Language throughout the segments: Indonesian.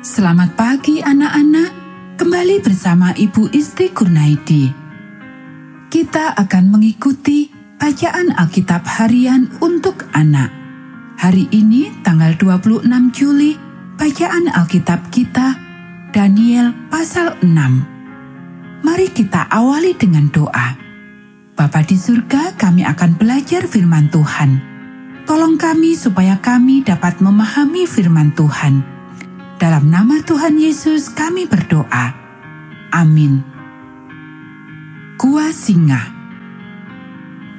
Selamat pagi anak-anak, kembali bersama Ibu Isti Kurnaidi. Kita akan mengikuti bacaan Alkitab harian untuk anak. Hari ini tanggal 26 Juli, bacaan Alkitab kita Daniel pasal 6. Mari kita awali dengan doa. Bapa di surga, kami akan belajar firman Tuhan. Tolong kami supaya kami dapat memahami firman Tuhan. Dalam nama Tuhan Yesus kami berdoa. Amin. Gua Singa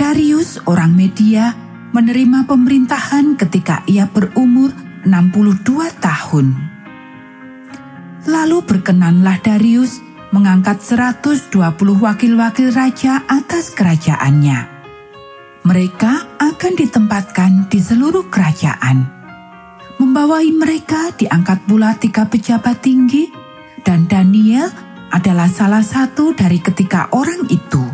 Darius orang Media menerima pemerintahan ketika ia berumur 62 tahun. Lalu berkenanlah Darius mengangkat 120 wakil-wakil raja atas kerajaannya. Mereka akan ditempatkan di seluruh kerajaan. Membawai mereka diangkat pula tiga pejabat tinggi, dan Daniel adalah salah satu dari ketiga orang itu.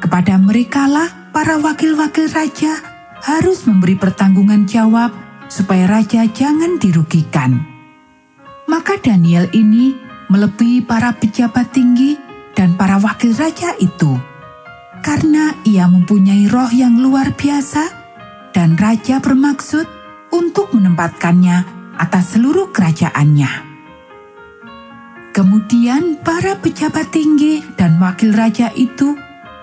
Kepada merekalah para wakil-wakil raja harus memberi pertanggungan jawab supaya raja jangan dirugikan. Maka Daniel ini melebihi para pejabat tinggi dan para wakil raja itu, karena ia mempunyai roh yang luar biasa, dan raja bermaksud untuk menempatkannya atas seluruh kerajaannya. Kemudian para pejabat tinggi dan wakil raja itu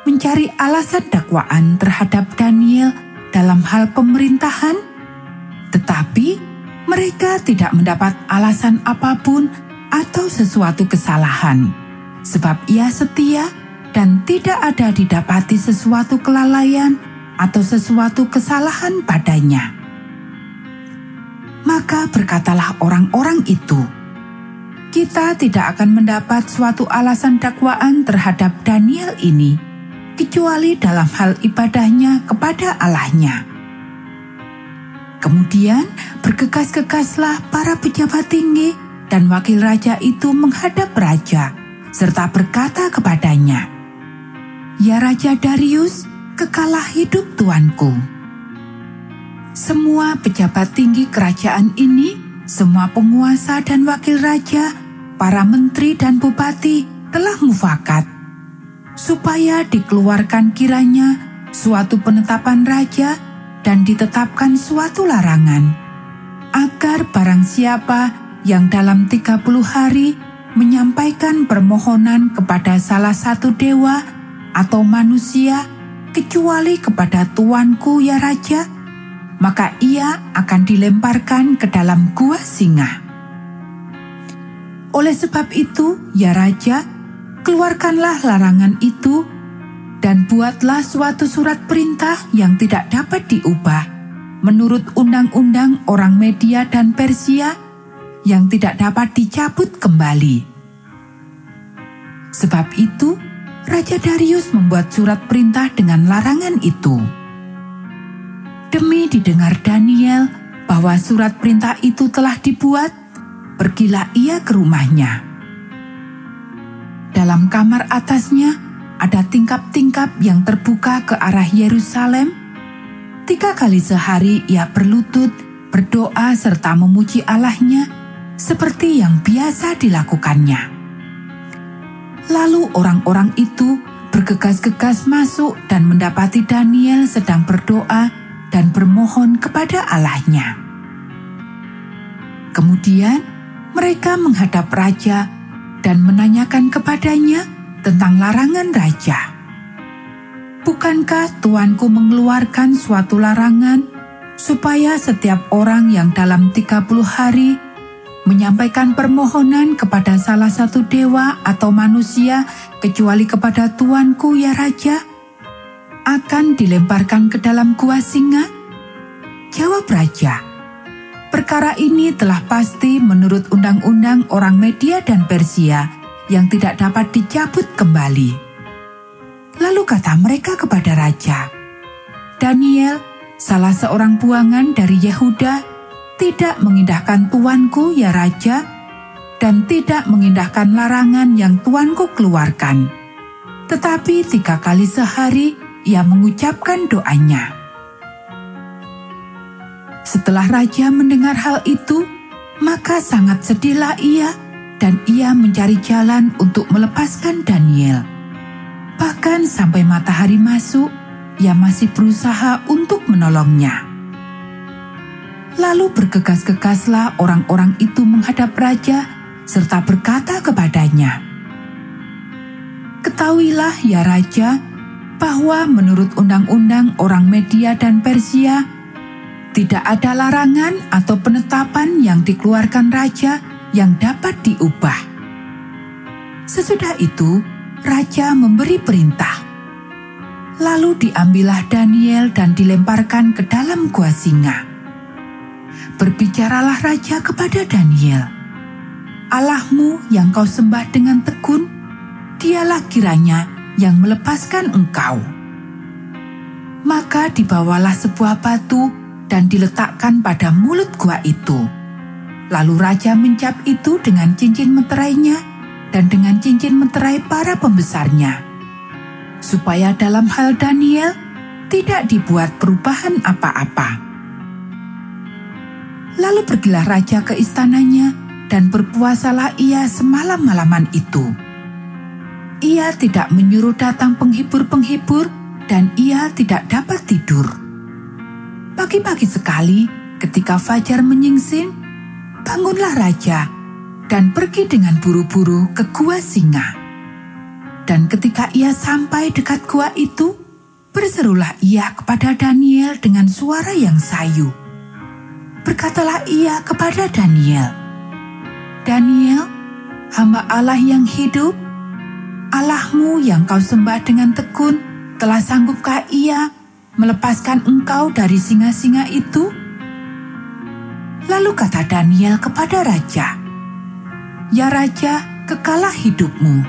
mencari alasan dakwaan terhadap Daniel dalam hal pemerintahan, tetapi mereka tidak mendapat alasan apa pun atau sesuatu kesalahan, sebab ia setia dan tidak ada didapati sesuatu kelalaian atau sesuatu kesalahan padanya. Maka berkatalah orang-orang itu, kita tidak akan mendapat suatu alasan dakwaan terhadap Daniel ini, kecuali dalam hal ibadahnya kepada Allahnya. Kemudian bergegas-gegaslah para pejabat tinggi dan wakil raja itu menghadap raja, serta berkata kepadanya, Ya Raja Darius, kekalah hidup tuanku. Semua pejabat tinggi kerajaan ini, semua penguasa dan wakil raja para menteri dan bupati telah mufakat. Supaya dikeluarkan kiranya suatu penetapan raja dan ditetapkan suatu larangan. Agar barang siapa yang dalam 30 hari menyampaikan permohonan kepada salah satu dewa atau manusia kecuali kepada tuanku ya raja maka ia akan dilemparkan ke dalam gua singa. Oleh sebab itu, ya Raja, keluarkanlah larangan itu dan buatlah suatu surat perintah yang tidak dapat diubah menurut undang-undang orang Media dan Persia yang tidak dapat dicabut kembali. Sebab itu, Raja Darius membuat surat perintah dengan larangan itu. Demi didengar Daniel bahwa surat perintah itu telah dibuat, pergilah ia ke rumahnya. Dalam kamar atasnya ada tingkap-tingkap yang terbuka ke arah Yerusalem. Tiga kali sehari ia berlutut, berdoa serta memuji Allahnya seperti yang biasa dilakukannya. Lalu orang-orang itu bergegas-gegas masuk dan mendapati Daniel sedang berdoa dan bermohon kepada Allahnya. Kemudian mereka menghadap raja dan menanyakan kepadanya tentang larangan raja. Bukankah tuanku mengeluarkan suatu larangan supaya setiap orang yang dalam 30 hari menyampaikan permohonan kepada salah satu dewa atau manusia kecuali kepada tuanku ya raja akan dilemparkan ke dalam gua singa? Jawab raja, Perkara ini telah pasti menurut undang-undang orang Media dan Persia yang tidak dapat dicabut kembali. Lalu kata mereka kepada raja, Daniel, salah seorang buangan dari Yehuda, tidak mengindahkan tuanku ya raja, dan tidak mengindahkan larangan yang tuanku keluarkan. Tetapi tiga kali sehari ia mengucapkan doanya. Setelah raja mendengar hal itu, Maka sangat sedihlah ia dan ia mencari jalan untuk melepaskan Daniel. Bahkan sampai matahari masuk, ia masih berusaha untuk menolongnya. Lalu bergegas-gegaslah orang-orang itu menghadap raja serta berkata kepadanya, Ketahuilah ya raja, bahwa menurut undang-undang orang Media dan Persia, tidak ada larangan atau penetapan yang dikeluarkan raja yang dapat diubah. Sesudah itu, raja memberi perintah. Lalu diambillah Daniel dan dilemparkan ke dalam gua singa. Berbicaralah raja kepada Daniel, Allahmu yang kau sembah dengan tekun, dialah kiranya yang melepaskan engkau. Maka dibawalah sebuah batu dan diletakkan pada mulut gua itu. Lalu raja mencap itu dengan cincin meterainya dan dengan cincin meterai para pembesarnya. Supaya dalam hal Daniel tidak dibuat perubahan apa-apa. Lalu pergilah raja ke istananya dan berpuasalah ia semalam-malaman itu ia tidak menyuruh datang penghibur-penghibur dan ia tidak dapat tidur. Pagi-pagi sekali, ketika fajar menyingsing, bangunlah raja dan pergi dengan buru-buru ke gua singa. Dan ketika ia sampai dekat gua itu, berserulah ia kepada Daniel dengan suara yang sayu. Berkatalah ia kepada Daniel, Daniel, hamba Allah yang hidup, Allahmu yang kau sembah dengan tekun, telah sanggupkah ia melepaskan engkau dari singa-singa itu? Lalu kata Daniel kepada raja, Ya raja, kekalah hidupmu.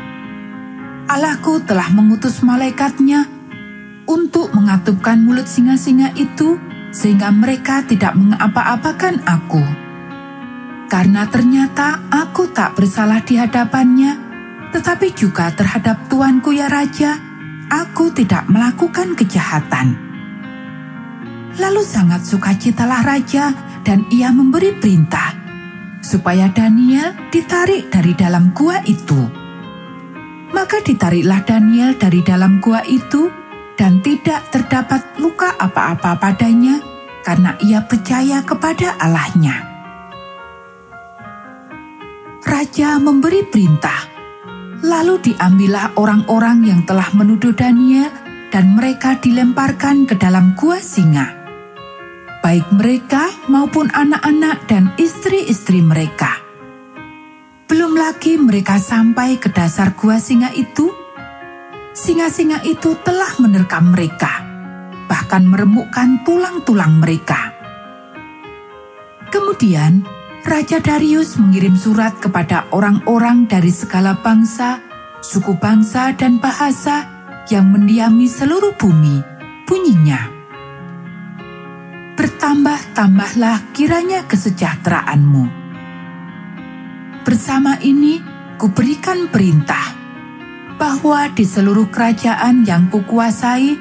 Allahku telah mengutus malaikatnya untuk mengatupkan mulut singa-singa itu sehingga mereka tidak mengapa-apakan aku. Karena ternyata aku tak bersalah di hadapannya, tetapi juga terhadap tuanku ya raja, aku tidak melakukan kejahatan. Lalu sangat sukacitalah raja dan ia memberi perintah supaya Daniel ditarik dari dalam gua itu. Maka ditariklah Daniel dari dalam gua itu dan tidak terdapat luka apa-apa padanya karena ia percaya kepada Allahnya. Raja memberi perintah Lalu diambillah orang-orang yang telah menuduh Daniel dan mereka dilemparkan ke dalam gua singa. Baik mereka maupun anak-anak dan istri-istri mereka. Belum lagi mereka sampai ke dasar gua singa itu, singa-singa itu telah menerkam mereka, bahkan meremukkan tulang-tulang mereka. Kemudian Raja Darius mengirim surat kepada orang-orang dari segala bangsa, suku bangsa, dan bahasa yang mendiami seluruh bumi. Bunyinya, Bertambah-tambahlah kiranya kesejahteraanmu. Bersama ini, kuberikan perintah bahwa di seluruh kerajaan yang kukuasai,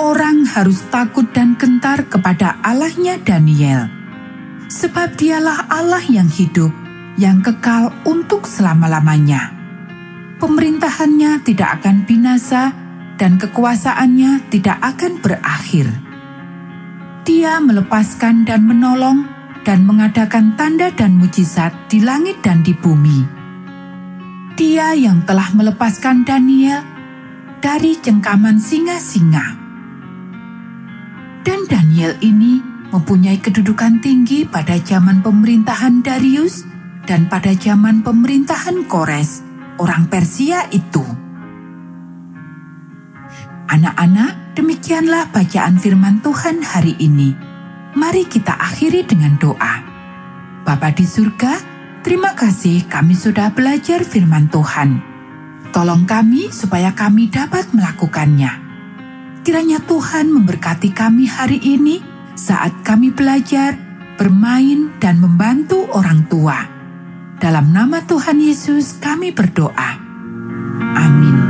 orang harus takut dan gentar kepada Allahnya Daniel sebab dialah Allah yang hidup, yang kekal untuk selama-lamanya. Pemerintahannya tidak akan binasa dan kekuasaannya tidak akan berakhir. Dia melepaskan dan menolong dan mengadakan tanda dan mujizat di langit dan di bumi. Dia yang telah melepaskan Daniel dari cengkaman singa-singa. Dan Daniel ini mempunyai kedudukan tinggi pada zaman pemerintahan Darius dan pada zaman pemerintahan Kores, orang Persia itu. Anak-anak, demikianlah bacaan firman Tuhan hari ini. Mari kita akhiri dengan doa. Bapa di surga, terima kasih kami sudah belajar firman Tuhan. Tolong kami supaya kami dapat melakukannya. Kiranya Tuhan memberkati kami hari ini saat kami belajar, bermain, dan membantu orang tua. Dalam nama Tuhan Yesus, kami berdoa. Amin.